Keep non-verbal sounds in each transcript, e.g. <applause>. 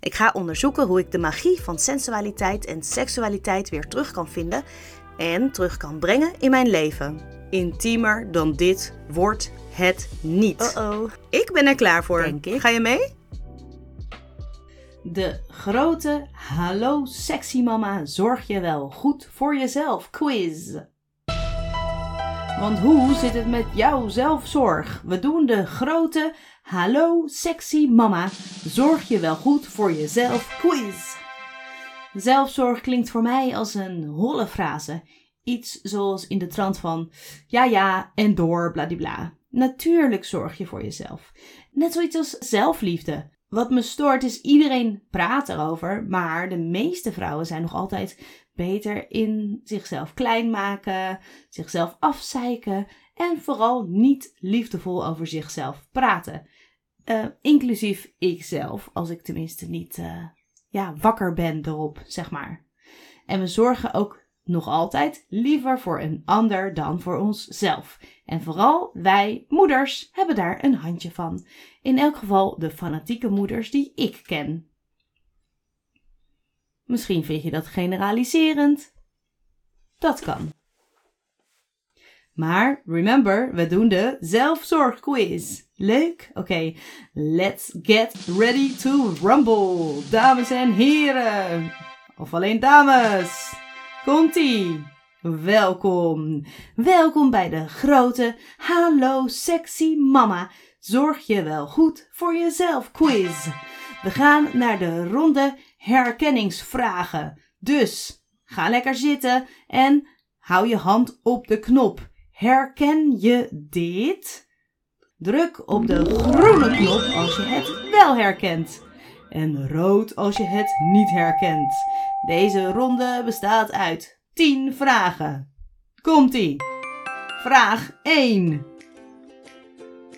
Ik ga onderzoeken hoe ik de magie van sensualiteit en seksualiteit weer terug kan vinden en terug kan brengen in mijn leven. Intiemer dan dit wordt het niet. Uh-oh. Ik ben er klaar voor. Denk ik. Ga je mee? De grote Hallo Sexy Mama zorg je wel goed voor jezelf quiz. Want hoe zit het met jouw zelfzorg? We doen de grote Hallo Sexy Mama zorg je wel goed voor jezelf quiz. Zelfzorg klinkt voor mij als een holle frase. Iets zoals in de trant van ja ja en door bladibla. Natuurlijk zorg je voor jezelf. Net zoiets als zelfliefde. Wat me stoort is iedereen praat erover, maar de meeste vrouwen zijn nog altijd beter in zichzelf klein maken, zichzelf afzeiken en vooral niet liefdevol over zichzelf praten. Eh, inclusief ikzelf, als ik tenminste niet eh, ja, wakker ben erop, zeg maar. En we zorgen ook nog altijd liever voor een ander dan voor onszelf. En vooral wij moeders hebben daar een handje van. In elk geval de fanatieke moeders die ik ken. Misschien vind je dat generaliserend. Dat kan. Maar remember, we doen de zelfzorgquiz. Leuk? Oké, let's get ready to rumble. Dames en heren. Of alleen dames. Komt-ie. Welkom. Welkom bij de grote Hallo Sexy Mama. Zorg je wel goed voor jezelf quiz. We gaan naar de ronde herkenningsvragen. Dus ga lekker zitten en hou je hand op de knop. Herken je dit? Druk op de groene knop als je het wel herkent. En rood als je het niet herkent. Deze ronde bestaat uit 10 vragen. Komt-ie. Vraag 1.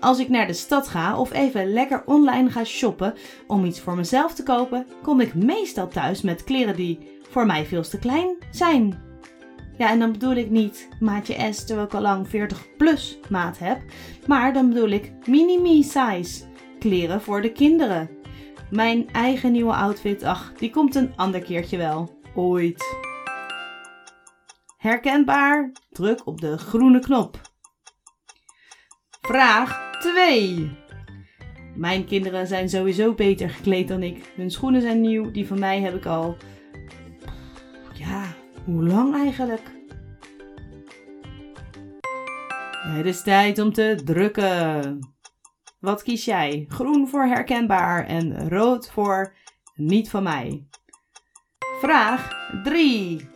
Als ik naar de stad ga of even lekker online ga shoppen om iets voor mezelf te kopen, kom ik meestal thuis met kleren die voor mij veel te klein zijn. Ja, en dan bedoel ik niet maatje S terwijl ik al lang 40 plus maat heb, maar dan bedoel ik mini-me size. Kleren voor de kinderen. Mijn eigen nieuwe outfit, ach, die komt een ander keertje wel. Ooit. Herkenbaar? Druk op de groene knop. Vraag 2. Mijn kinderen zijn sowieso beter gekleed dan ik. Hun schoenen zijn nieuw, die van mij heb ik al. Hoe lang eigenlijk? Het is tijd om te drukken. Wat kies jij? Groen voor herkenbaar en rood voor niet van mij. Vraag 3.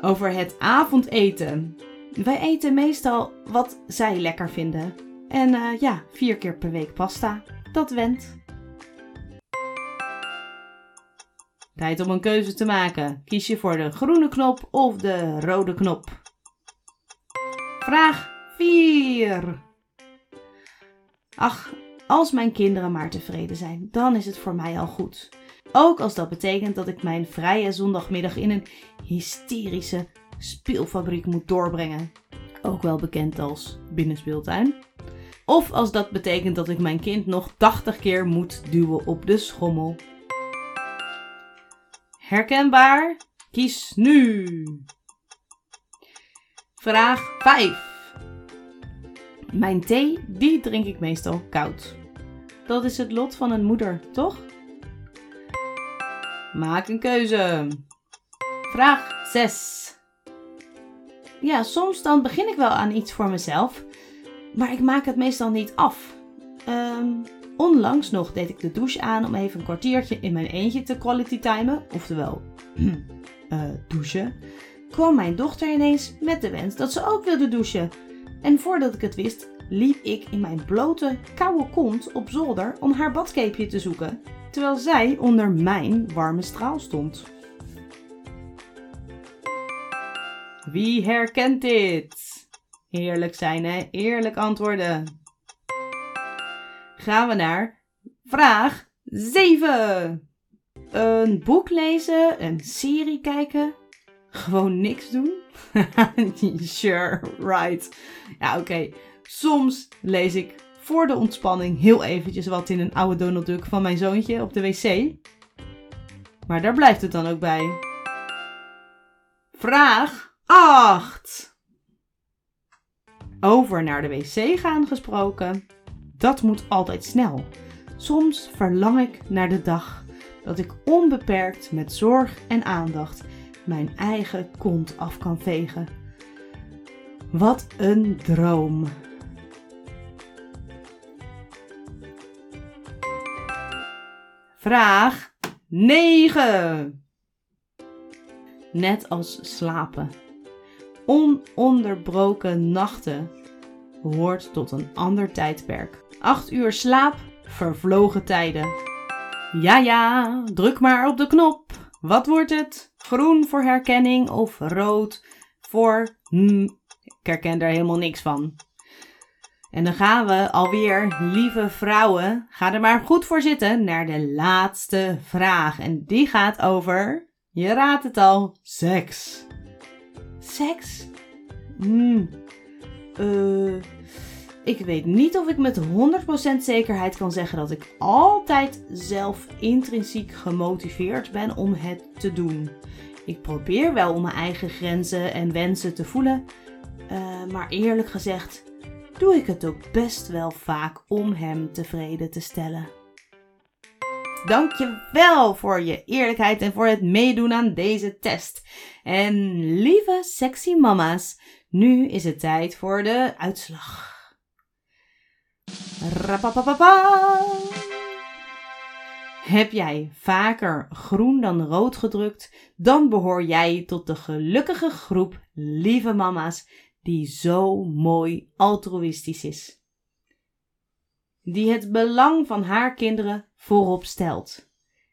Over het avondeten. Wij eten meestal wat zij lekker vinden. En eh, ja, vier keer per week pasta. Dat went. Tijd om een keuze te maken. Kies je voor de groene knop of de rode knop? Vraag 4. Ach, als mijn kinderen maar tevreden zijn, dan is het voor mij al goed. Ook als dat betekent dat ik mijn vrije zondagmiddag in een hysterische speelfabriek moet doorbrengen. Ook wel bekend als binnenspeeltuin. Of als dat betekent dat ik mijn kind nog 80 keer moet duwen op de schommel. Herkenbaar? Kies nu. Vraag 5. Mijn thee, die drink ik meestal koud. Dat is het lot van een moeder, toch? Maak een keuze. Vraag 6. Ja, soms dan begin ik wel aan iets voor mezelf, maar ik maak het meestal niet af. Ehm, onlangs nog deed ik de douche aan om even een kwartiertje in mijn eentje te quality timen, oftewel <clears throat> eh, douchen. Kwam mijn dochter ineens met de wens dat ze ook wilde douchen. En voordat ik het wist, liep ik in mijn blote, koude kont op zolder om haar badcapeje te zoeken. terwijl zij onder mijn warme straal stond. Wie herkent dit? Eerlijk zijn, hè? Eerlijk antwoorden. Gaan we naar vraag 7. Een boek lezen, een serie kijken, gewoon niks doen? <laughs> sure, right. Ja, oké. Soms lees ik voor de ontspanning heel eventjes wat in een oude Donald Duck van mijn zoontje op de wc. Maar daar blijft het dan ook bij. Vraag 8. Over naar de wc gaan gesproken. Dat moet altijd snel. Soms verlang ik naar de dag dat ik onbeperkt met zorg en aandacht mijn eigen kont af kan vegen. Wat een droom. Vraag 9. Net als slapen. Ononderbroken nachten hoort tot een ander tijdperk. 8 uur slaap, vervlogen tijden. Ja, ja, druk maar op de knop. Wat wordt het? Groen voor herkenning of rood voor hm, ik herken daar helemaal niks van. En dan gaan we alweer, lieve vrouwen, ga er maar goed voor zitten, naar de laatste vraag. En die gaat over, je raadt het al, seks. Seks? Hmm. Uh, ik weet niet of ik met 100% zekerheid kan zeggen dat ik altijd zelf intrinsiek gemotiveerd ben om het te doen. Ik probeer wel om mijn eigen grenzen en wensen te voelen, uh, maar eerlijk gezegd doe ik het ook best wel vaak om hem tevreden te stellen. Dankjewel voor je eerlijkheid en voor het meedoen aan deze test. En lieve sexy mama's, nu is het tijd voor de uitslag. Rapapapapa. Heb jij vaker groen dan rood gedrukt, dan behoor jij tot de gelukkige groep lieve mama's die zo mooi altruïstisch is. Die het belang van haar kinderen voorop stelt.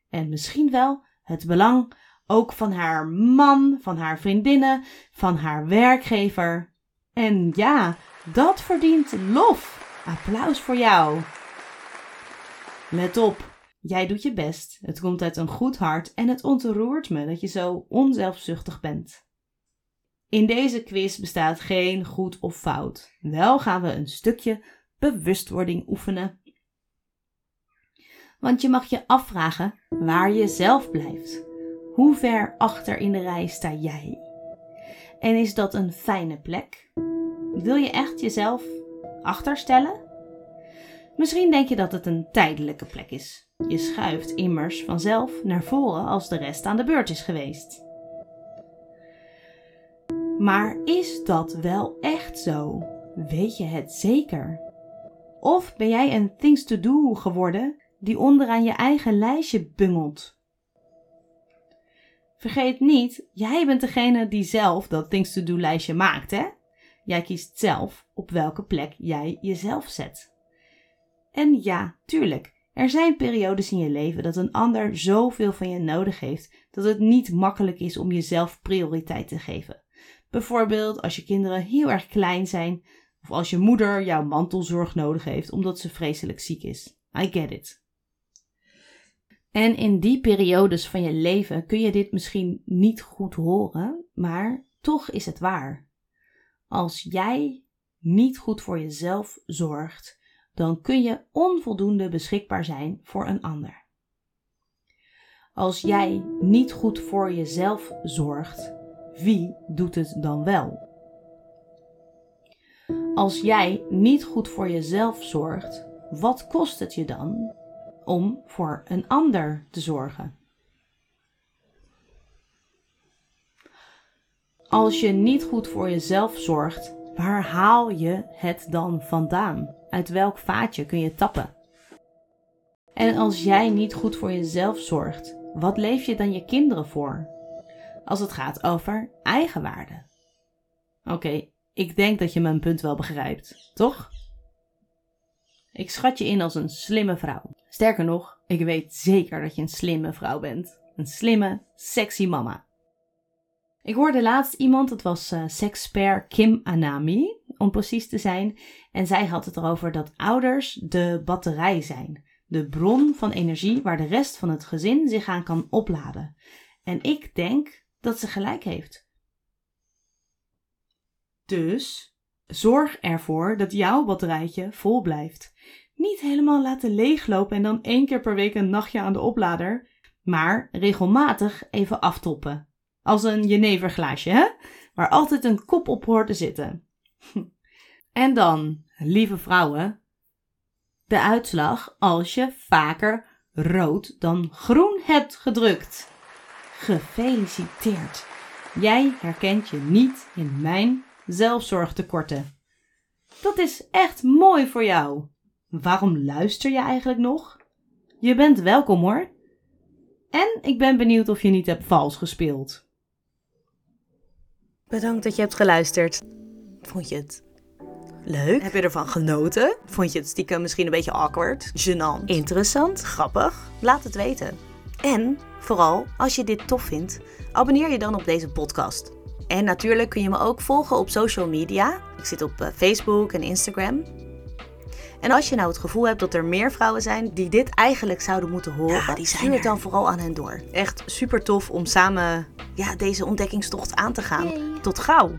En misschien wel het belang ook van haar man, van haar vriendinnen, van haar werkgever. En ja, dat verdient lof. Applaus voor jou. Let op, jij doet je best. Het komt uit een goed hart en het ontroert me dat je zo onzelfzuchtig bent. In deze quiz bestaat geen goed of fout. Wel gaan we een stukje bewustwording oefenen. Want je mag je afvragen waar je zelf blijft. Hoe ver achter in de rij sta jij? En is dat een fijne plek? Wil je echt jezelf achterstellen? Misschien denk je dat het een tijdelijke plek is. Je schuift immers vanzelf naar voren als de rest aan de beurt is geweest. Maar is dat wel echt zo? Weet je het zeker? Of ben jij een things to do geworden die onderaan je eigen lijstje bungelt? Vergeet niet, jij bent degene die zelf dat things to do lijstje maakt, hè? Jij kiest zelf op welke plek jij jezelf zet. En ja, tuurlijk, er zijn periodes in je leven dat een ander zoveel van je nodig heeft dat het niet makkelijk is om jezelf prioriteit te geven. Bijvoorbeeld als je kinderen heel erg klein zijn of als je moeder jouw mantelzorg nodig heeft omdat ze vreselijk ziek is. I get it. En in die periodes van je leven kun je dit misschien niet goed horen, maar toch is het waar. Als jij niet goed voor jezelf zorgt, dan kun je onvoldoende beschikbaar zijn voor een ander. Als jij niet goed voor jezelf zorgt, wie doet het dan wel? Als jij niet goed voor jezelf zorgt, wat kost het je dan om voor een ander te zorgen? Als je niet goed voor jezelf zorgt, waar haal je het dan vandaan? Uit welk vaatje kun je tappen? En als jij niet goed voor jezelf zorgt, wat leef je dan je kinderen voor? Als het gaat over eigenwaarde. Oké, ik denk dat je mijn punt wel begrijpt, toch? Ik schat je in als een slimme vrouw. Sterker nog, Ik weet zeker dat je een slimme vrouw bent. Een slimme, sexy mama. Ik hoorde laatst iemand, het was uh, sexpert Kim Anami, om precies te zijn. En zij had het erover dat ouders de batterij zijn. De bron van energie waar de rest van het gezin zich aan kan opladen. En ik denk dat ze gelijk heeft. Dus zorg ervoor dat jouw batterijtje vol blijft. Niet helemaal laten leeglopen en dan één keer per week een nachtje aan de oplader, maar regelmatig even aftoppen. Als een jeneverglaasje, hè? Waar altijd een kop op hoort te zitten. <laughs> En dan, lieve vrouwen, de uitslag als je vaker rood dan groen hebt gedrukt. Gefeliciteerd. Jij herkent je niet in mijn zelfzorgtekorten. Dat is echt mooi voor jou. Waarom luister je eigenlijk nog? Je bent welkom hoor. En ik ben benieuwd of je niet hebt vals gespeeld. Bedankt dat je hebt geluisterd. Vond je het leuk? Heb je ervan genoten? Vond je het stiekem misschien een beetje awkward? Gênant? Interessant? Grappig? Laat het weten. En vooral, als je dit tof vindt, abonneer je dan op deze podcast. En natuurlijk kun je me ook volgen op social media. Ik zit op eh, Facebook en Instagram. En als je nou het gevoel hebt dat er meer vrouwen zijn die dit eigenlijk zouden moeten horen, Ja, die zijn stuur het dan vooral aan hen door. Echt super tof om samen ja, deze ontdekkingstocht aan te gaan. Tot gauw!